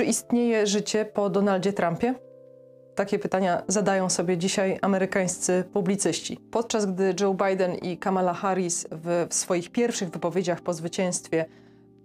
Czy istnieje życie po Donaldzie Trumpie? Takie pytania zadają sobie dzisiaj amerykańscy publicyści. Podczas gdy Joe Biden i Kamala Harris w, w swoich pierwszych wypowiedziach po zwycięstwie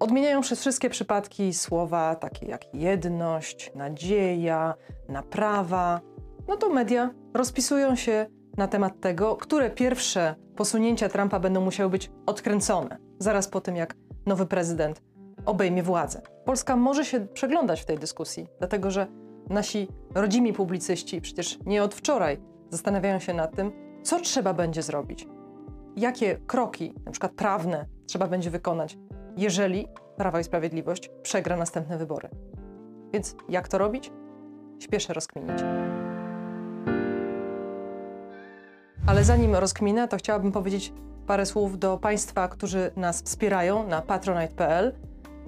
odmieniają przez wszystkie przypadki słowa takie jak jedność, nadzieja, naprawa, no to media rozpisują się na temat tego, które pierwsze posunięcia Trumpa będą musiały być odkręcone zaraz po tym, jak nowy prezydent obejmie władzę. Polska może się przeglądać w tej dyskusji, dlatego że nasi rodzimi publicyści przecież nie od wczoraj zastanawiają się nad tym, co trzeba będzie zrobić, jakie kroki, na przykład prawne, trzeba będzie wykonać, jeżeli Prawa i Sprawiedliwość przegra następne wybory. Więc jak to robić? Śpieszę rozkminić. Ale zanim rozkminę, to chciałabym powiedzieć parę słów do Państwa, którzy nas wspierają na patronite.pl.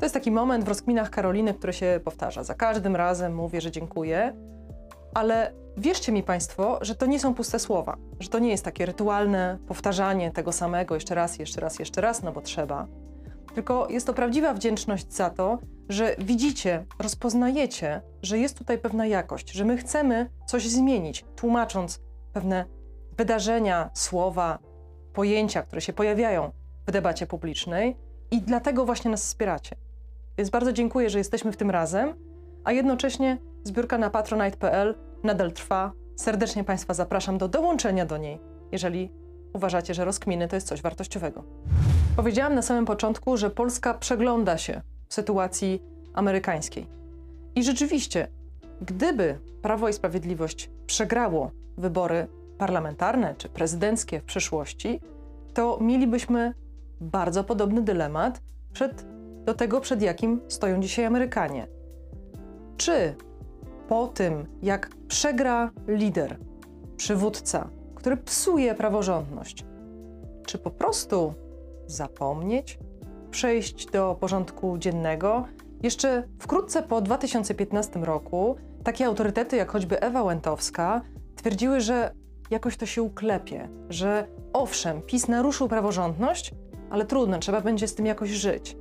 To jest taki moment w rozkminach Karoliny, które się powtarza. Za każdym razem mówię, że dziękuję, ale wierzcie mi Państwo, że to nie są puste słowa, że to nie jest takie rytualne powtarzanie tego samego jeszcze raz, jeszcze raz, jeszcze raz, no bo trzeba. Tylko jest to prawdziwa wdzięczność za to, że widzicie, rozpoznajecie, że jest tutaj pewna jakość, że my chcemy coś zmienić, tłumacząc pewne wydarzenia, słowa, pojęcia, które się pojawiają w debacie publicznej i dlatego właśnie nas wspieracie. Więc bardzo dziękuję, że jesteśmy w tym razem, a jednocześnie zbiórka na patronite.pl nadal trwa. Serdecznie Państwa zapraszam do dołączenia do niej, jeżeli uważacie, że rozkminy to jest coś wartościowego. Powiedziałam na samym początku, że Polska przegląda się w sytuacji amerykańskiej. I rzeczywiście, gdyby Prawo i Sprawiedliwość przegrało wybory parlamentarne czy prezydenckie w przyszłości, to mielibyśmy bardzo podobny dylemat przed, do tego, przed jakim stoją dzisiaj Amerykanie. Czy po tym, jak przegra lider, przywódca, który psuje praworządność, czy po prostu zapomnieć, przejść do porządku dziennego? Jeszcze wkrótce po 2015 roku takie autorytety jak choćby Ewa Łętowska twierdziły, że jakoś to się uklepie, że owszem, PiS naruszył praworządność, ale trudno, trzeba będzie z tym jakoś żyć.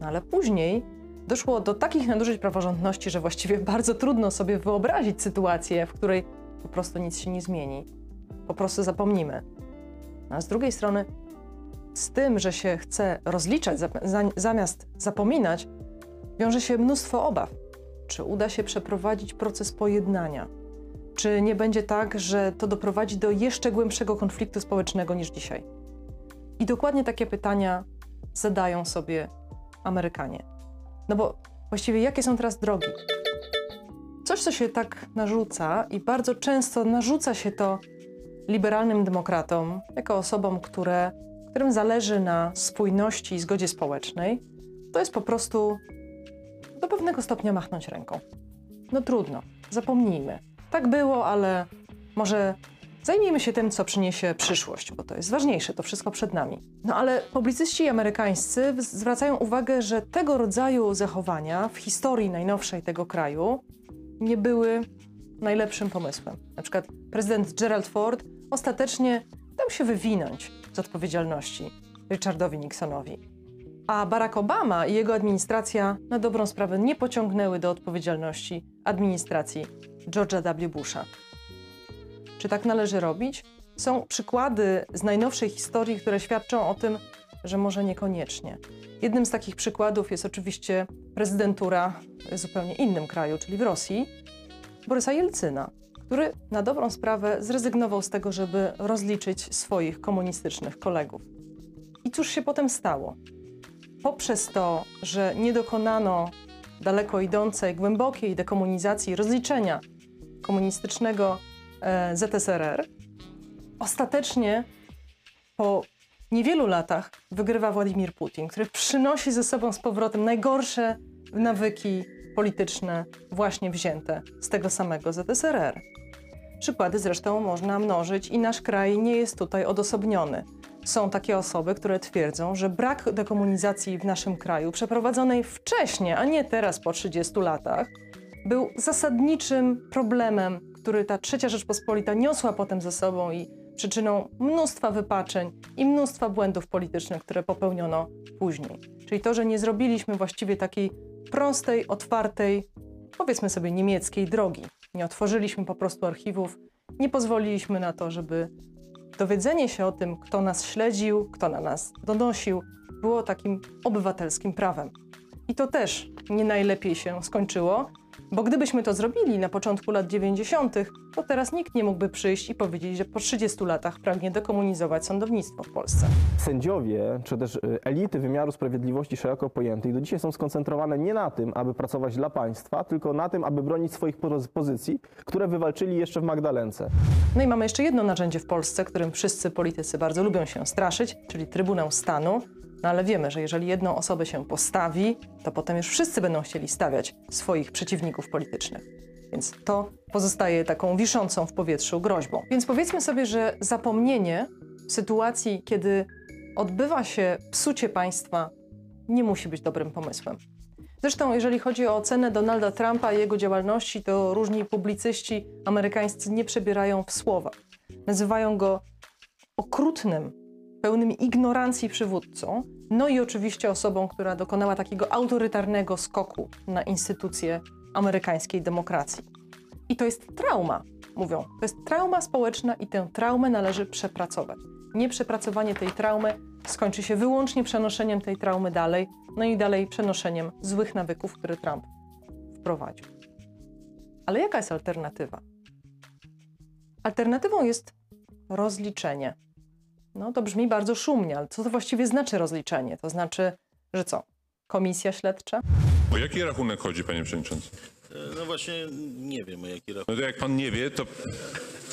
No ale później doszło do takich nadużyć praworządności, że właściwie bardzo trudno sobie wyobrazić sytuację, w której po prostu nic się nie zmieni. Po prostu zapomnimy. No, a z drugiej strony, z tym, że się chce rozliczać zamiast zapominać, wiąże się mnóstwo obaw. Czy uda się przeprowadzić proces pojednania? Czy nie będzie tak, że to doprowadzi do jeszcze głębszego konfliktu społecznego niż dzisiaj? I dokładnie takie pytania zadają sobie Amerykanie. No bo właściwie jakie są teraz drogi? Coś, co się tak narzuca i bardzo często narzuca się to liberalnym demokratom, jako osobom, które, którym zależy na spójności i zgodzie społecznej, to jest po prostu do pewnego stopnia machnąć ręką. No trudno, zapomnijmy. Tak było, ale może zajmijmy się tym, co przyniesie przyszłość, bo to jest ważniejsze, to wszystko przed nami. No ale publicyści amerykańscy zwracają uwagę, że tego rodzaju zachowania w historii najnowszej tego kraju nie były najlepszym pomysłem. Na przykład prezydent Gerald Ford ostatecznie dał się wywinąć z odpowiedzialności Richardowi Nixonowi. A Barack Obama i jego administracja na dobrą sprawę nie pociągnęły do odpowiedzialności administracji George'a W. Busha. Czy tak należy robić? Są przykłady z najnowszej historii, które świadczą o tym, że może niekoniecznie. Jednym z takich przykładów jest oczywiście prezydentura w zupełnie innym kraju, czyli w Rosji, Borysa Jelcyna, który na dobrą sprawę zrezygnował z tego, żeby rozliczyć swoich komunistycznych kolegów. I cóż się potem stało? Poprzez to, że nie dokonano daleko idącej, głębokiej dekomunizacji, rozliczenia komunistycznego ZSRR, ostatecznie po niewielu latach wygrywa Władimir Putin, który przynosi ze sobą z powrotem najgorsze nawyki polityczne właśnie wzięte z tego samego ZSRR. Przykłady zresztą można mnożyć i nasz kraj nie jest tutaj odosobniony. Są takie osoby, które twierdzą, że brak dekomunizacji w naszym kraju, przeprowadzonej wcześniej, a nie teraz po 30 latach, był zasadniczym problemem, który ta trzecia Rzeczpospolita niosła potem ze sobą i przyczyną mnóstwa wypaczeń i mnóstwa błędów politycznych, które popełniono później. Czyli to, że nie zrobiliśmy właściwie takiej prostej, otwartej powiedzmy sobie, niemieckiej drogi. Nie otworzyliśmy po prostu archiwów, nie pozwoliliśmy na to, żeby dowiedzenie się o tym, kto nas śledził, kto na nas donosił, było takim obywatelskim prawem. I to też nie najlepiej się skończyło, bo gdybyśmy to zrobili na początku lat 90., to teraz nikt nie mógłby przyjść i powiedzieć, że po 30 latach pragnie dekomunizować sądownictwo w Polsce. Sędziowie, czy też y, elity wymiaru sprawiedliwości szeroko pojętej, do dzisiaj są skoncentrowane nie na tym, aby pracować dla państwa, tylko na tym, aby bronić swoich poz- pozycji, które wywalczyli jeszcze w Magdalence. No i mamy jeszcze jedno narzędzie w Polsce, którym wszyscy politycy bardzo lubią się straszyć, czyli Trybunał Stanu. No ale wiemy, że jeżeli jedną osobę się postawi, to potem już wszyscy będą chcieli stawiać swoich przeciwników politycznych. Więc to pozostaje taką wiszącą w powietrzu groźbą. Więc powiedzmy sobie, że zapomnienie w sytuacji, kiedy odbywa się psucie państwa, nie musi być dobrym pomysłem. Zresztą, jeżeli chodzi o ocenę Donalda Trumpa i jego działalności, to różni publicyści amerykańscy nie przebierają w słowa. Nazywają go okrutnym, pełnym ignorancji przywódcą, no i oczywiście osobą, która dokonała takiego autorytarnego skoku na instytucje amerykańskiej demokracji. I to jest trauma, mówią. To jest trauma społeczna i tę traumę należy przepracować. Nieprzepracowanie tej traumy skończy się wyłącznie przenoszeniem tej traumy dalej, no i dalej przenoszeniem złych nawyków, które Trump wprowadził. Ale jaka jest alternatywa? Alternatywą jest rozliczenie. No to brzmi bardzo szumnie, ale co to właściwie znaczy rozliczenie? To znaczy, że co? Komisja śledcza? O jaki rachunek chodzi, panie przewodniczący? E, No właśnie nie wiem o jaki rachunek. No to jak pan nie wie, to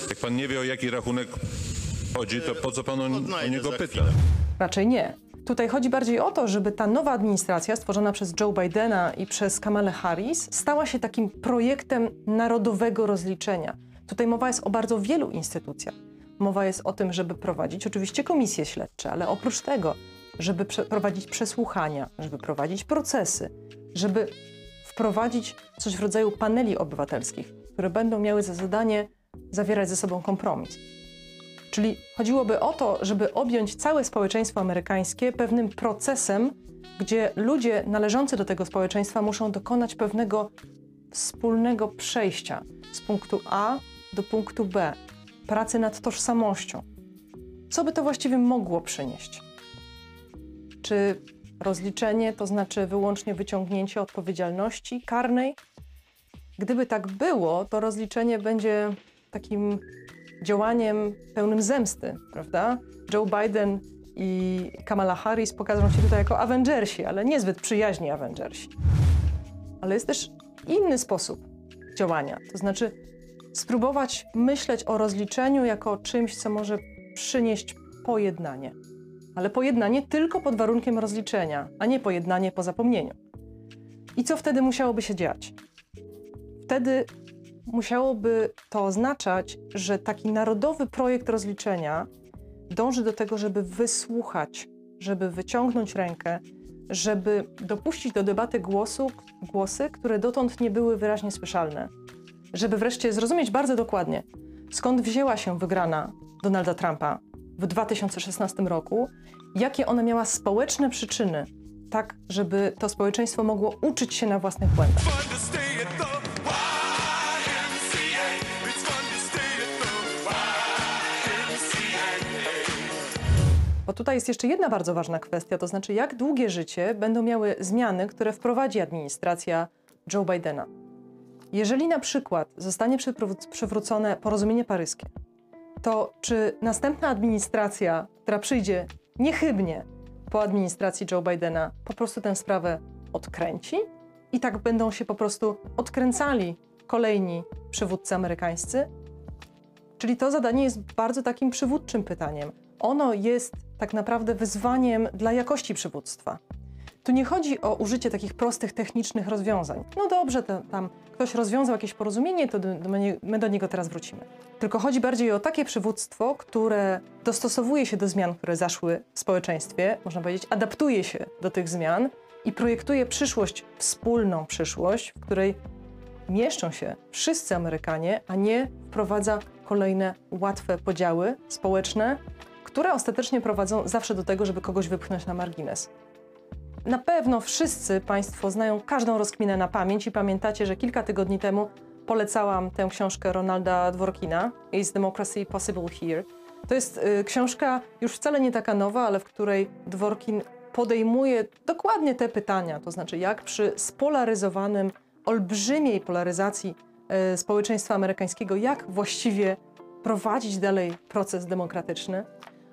jak pan nie wie o jaki rachunek chodzi, to po co pan o, o niego pyta? Raczej nie. Tutaj chodzi bardziej o to, żeby ta nowa administracja stworzona przez Joe Bidena i przez Kamalę Harris stała się takim projektem narodowego rozliczenia. Tutaj mowa jest o bardzo wielu instytucjach. Mowa jest o tym, żeby prowadzić oczywiście komisje śledcze, ale oprócz tego, żeby prowadzić przesłuchania, żeby prowadzić procesy, żeby wprowadzić coś w rodzaju paneli obywatelskich, które będą miały za zadanie zawierać ze sobą kompromis. Czyli chodziłoby o to, żeby objąć całe społeczeństwo amerykańskie pewnym procesem, gdzie ludzie należący do tego społeczeństwa muszą dokonać pewnego wspólnego przejścia z punktu A do punktu B, pracy nad tożsamością. Co by to właściwie mogło przynieść? Czy rozliczenie to znaczy wyłącznie wyciągnięcie odpowiedzialności karnej? Gdyby tak było, to rozliczenie będzie takim działaniem pełnym zemsty, prawda? Joe Biden i Kamala Harris pokażą się tutaj jako Avengersi, ale niezbyt przyjaźni Avengersi. Ale jest też inny sposób działania, to znaczy spróbować myśleć o rozliczeniu jako czymś, co może przynieść pojednanie. Ale pojednanie tylko pod warunkiem rozliczenia, a nie pojednanie po zapomnieniu. I co wtedy musiałoby się dziać? Wtedy musiałoby to oznaczać, że taki narodowy projekt rozliczenia dąży do tego, żeby wysłuchać, żeby wyciągnąć rękę, żeby dopuścić do debaty głosu, głosy, które dotąd nie były wyraźnie słyszalne. Żeby wreszcie zrozumieć bardzo dokładnie, skąd wzięła się wygrana Donalda Trumpa w 2016 roku, jakie ona miała społeczne przyczyny, tak żeby to społeczeństwo mogło uczyć się na własnych błędach. Bo tutaj jest jeszcze jedna bardzo ważna kwestia, to znaczy jak długie życie będą miały zmiany, które wprowadzi administracja Joe Bidena. Jeżeli na przykład zostanie przywró- przywrócone porozumienie paryskie, to czy następna administracja, która przyjdzie niechybnie po administracji Joe Bidena, po prostu tę sprawę odkręci? I tak będą się po prostu odkręcali kolejni przywódcy amerykańscy? Czyli to zadanie jest bardzo takim przywódczym pytaniem. Ono jest tak naprawdę wyzwaniem dla jakości przywództwa. Tu nie chodzi o użycie takich prostych, technicznych rozwiązań. No dobrze, tam ktoś rozwiązał jakieś porozumienie, to my do niego teraz wrócimy. Tylko chodzi bardziej o takie przywództwo, które dostosowuje się do zmian, które zaszły w społeczeństwie, można powiedzieć, adaptuje się do tych zmian i projektuje przyszłość, wspólną przyszłość, w której mieszczą się wszyscy Amerykanie, a nie wprowadza kolejne łatwe podziały społeczne, które ostatecznie prowadzą zawsze do tego, żeby kogoś wypchnąć na margines. Na pewno wszyscy Państwo znają każdą rozkminę na pamięć i pamiętacie, że kilka tygodni temu polecałam tę książkę Ronalda Dworkina, Is Democracy Possible Here? To jest y, książka już wcale nie taka nowa, ale w której Dworkin podejmuje dokładnie te pytania, to znaczy jak przy spolaryzowanym, olbrzymiej polaryzacji y, społeczeństwa amerykańskiego, jak właściwie prowadzić dalej proces demokratyczny.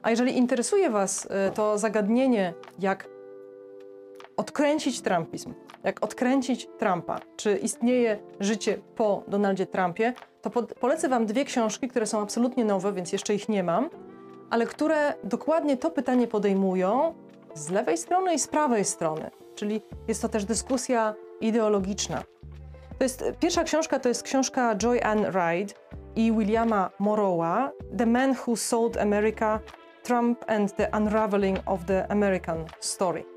A jeżeli interesuje Was y, to zagadnienie, jak odkręcić Trumpizm, jak odkręcić Trumpa, czy istnieje życie po Donaldzie Trumpie, to pod, polecę Wam dwie książki, które są absolutnie nowe, więc jeszcze ich nie mam, ale które dokładnie to pytanie podejmują z lewej strony i z prawej strony. Czyli jest to też dyskusja ideologiczna. To jest, pierwsza książka to jest książka Joy Ann Reid i Williama Morrowa, The Man Who Sold America, Trump and the Unraveling of the American Story.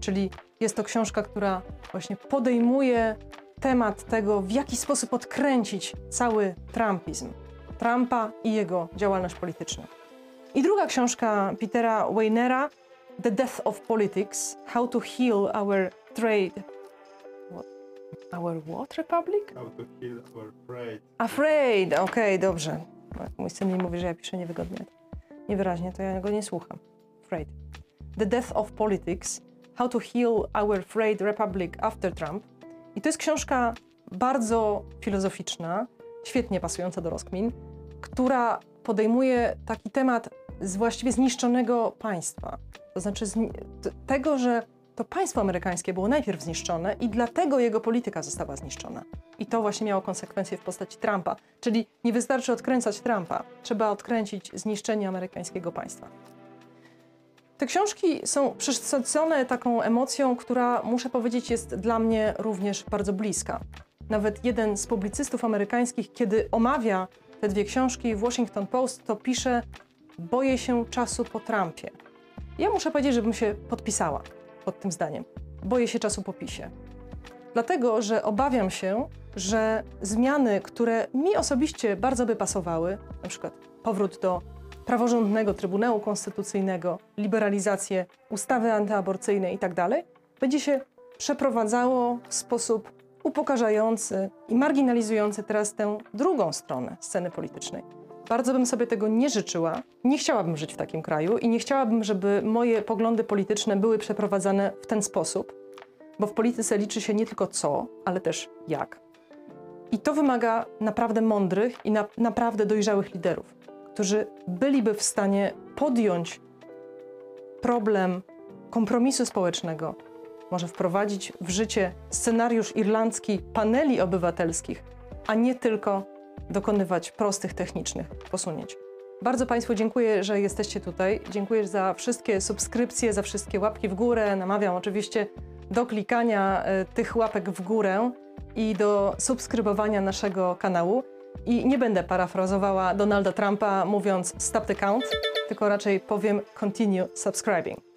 Czyli jest to książka, która właśnie podejmuje temat tego, w jaki sposób odkręcić cały Trumpizm, Trumpa i jego działalność polityczną. I druga książka Petera Weinera, The Death of Politics, How to Heal Our Trade... What? Our what Republic? How to heal our pride. Afraid, okej, dobrze. Mój syn mi mówi, że ja piszę niewygodnie, niewyraźnie, to ja go nie słucham. Afraid. The Death of Politics, How to Heal Our Frayed Republic After Trump. I to jest książka bardzo filozoficzna, świetnie pasująca do rozkmin, która podejmuje taki temat z właściwie zniszczonego państwa. To znaczy tego, że to państwo amerykańskie było najpierw zniszczone i dlatego jego polityka została zniszczona. I to właśnie miało konsekwencje w postaci Trumpa. Czyli nie wystarczy odkręcać Trumpa, trzeba odkręcić zniszczenie amerykańskiego państwa. Te książki są przesycone taką emocją, która, muszę powiedzieć, jest dla mnie również bardzo bliska. Nawet jeden z publicystów amerykańskich, kiedy omawia te dwie książki w Washington Post, to pisze: Boję się czasu po Trumpie. Ja muszę powiedzieć, żebym się podpisała pod tym zdaniem. Boję się czasu po PiSie. Dlatego, że obawiam się, że zmiany, które mi osobiście bardzo by pasowały, na przykład powrót do praworządnego Trybunału Konstytucyjnego, liberalizację ustawy antyaborcyjnej itd., będzie się przeprowadzało w sposób upokarzający i marginalizujący teraz tę drugą stronę sceny politycznej. Bardzo bym sobie tego nie życzyła. Nie chciałabym żyć w takim kraju i nie chciałabym, żeby moje poglądy polityczne były przeprowadzane w ten sposób, bo w polityce liczy się nie tylko co, ale też jak. I to wymaga naprawdę mądrych i na, naprawdę dojrzałych liderów, którzy byliby w stanie podjąć problem kompromisu społecznego, może wprowadzić w życie scenariusz irlandzki paneli obywatelskich, a nie tylko dokonywać prostych technicznych posunięć. Bardzo Państwu dziękuję, że jesteście tutaj. Dziękuję za wszystkie subskrypcje, za wszystkie łapki w górę. Namawiam oczywiście do klikania e, tych łapek w górę i do subskrybowania naszego kanału. I nie będę parafrazowała Donalda Trumpa mówiąc stop the count, tylko raczej powiem continue subscribing.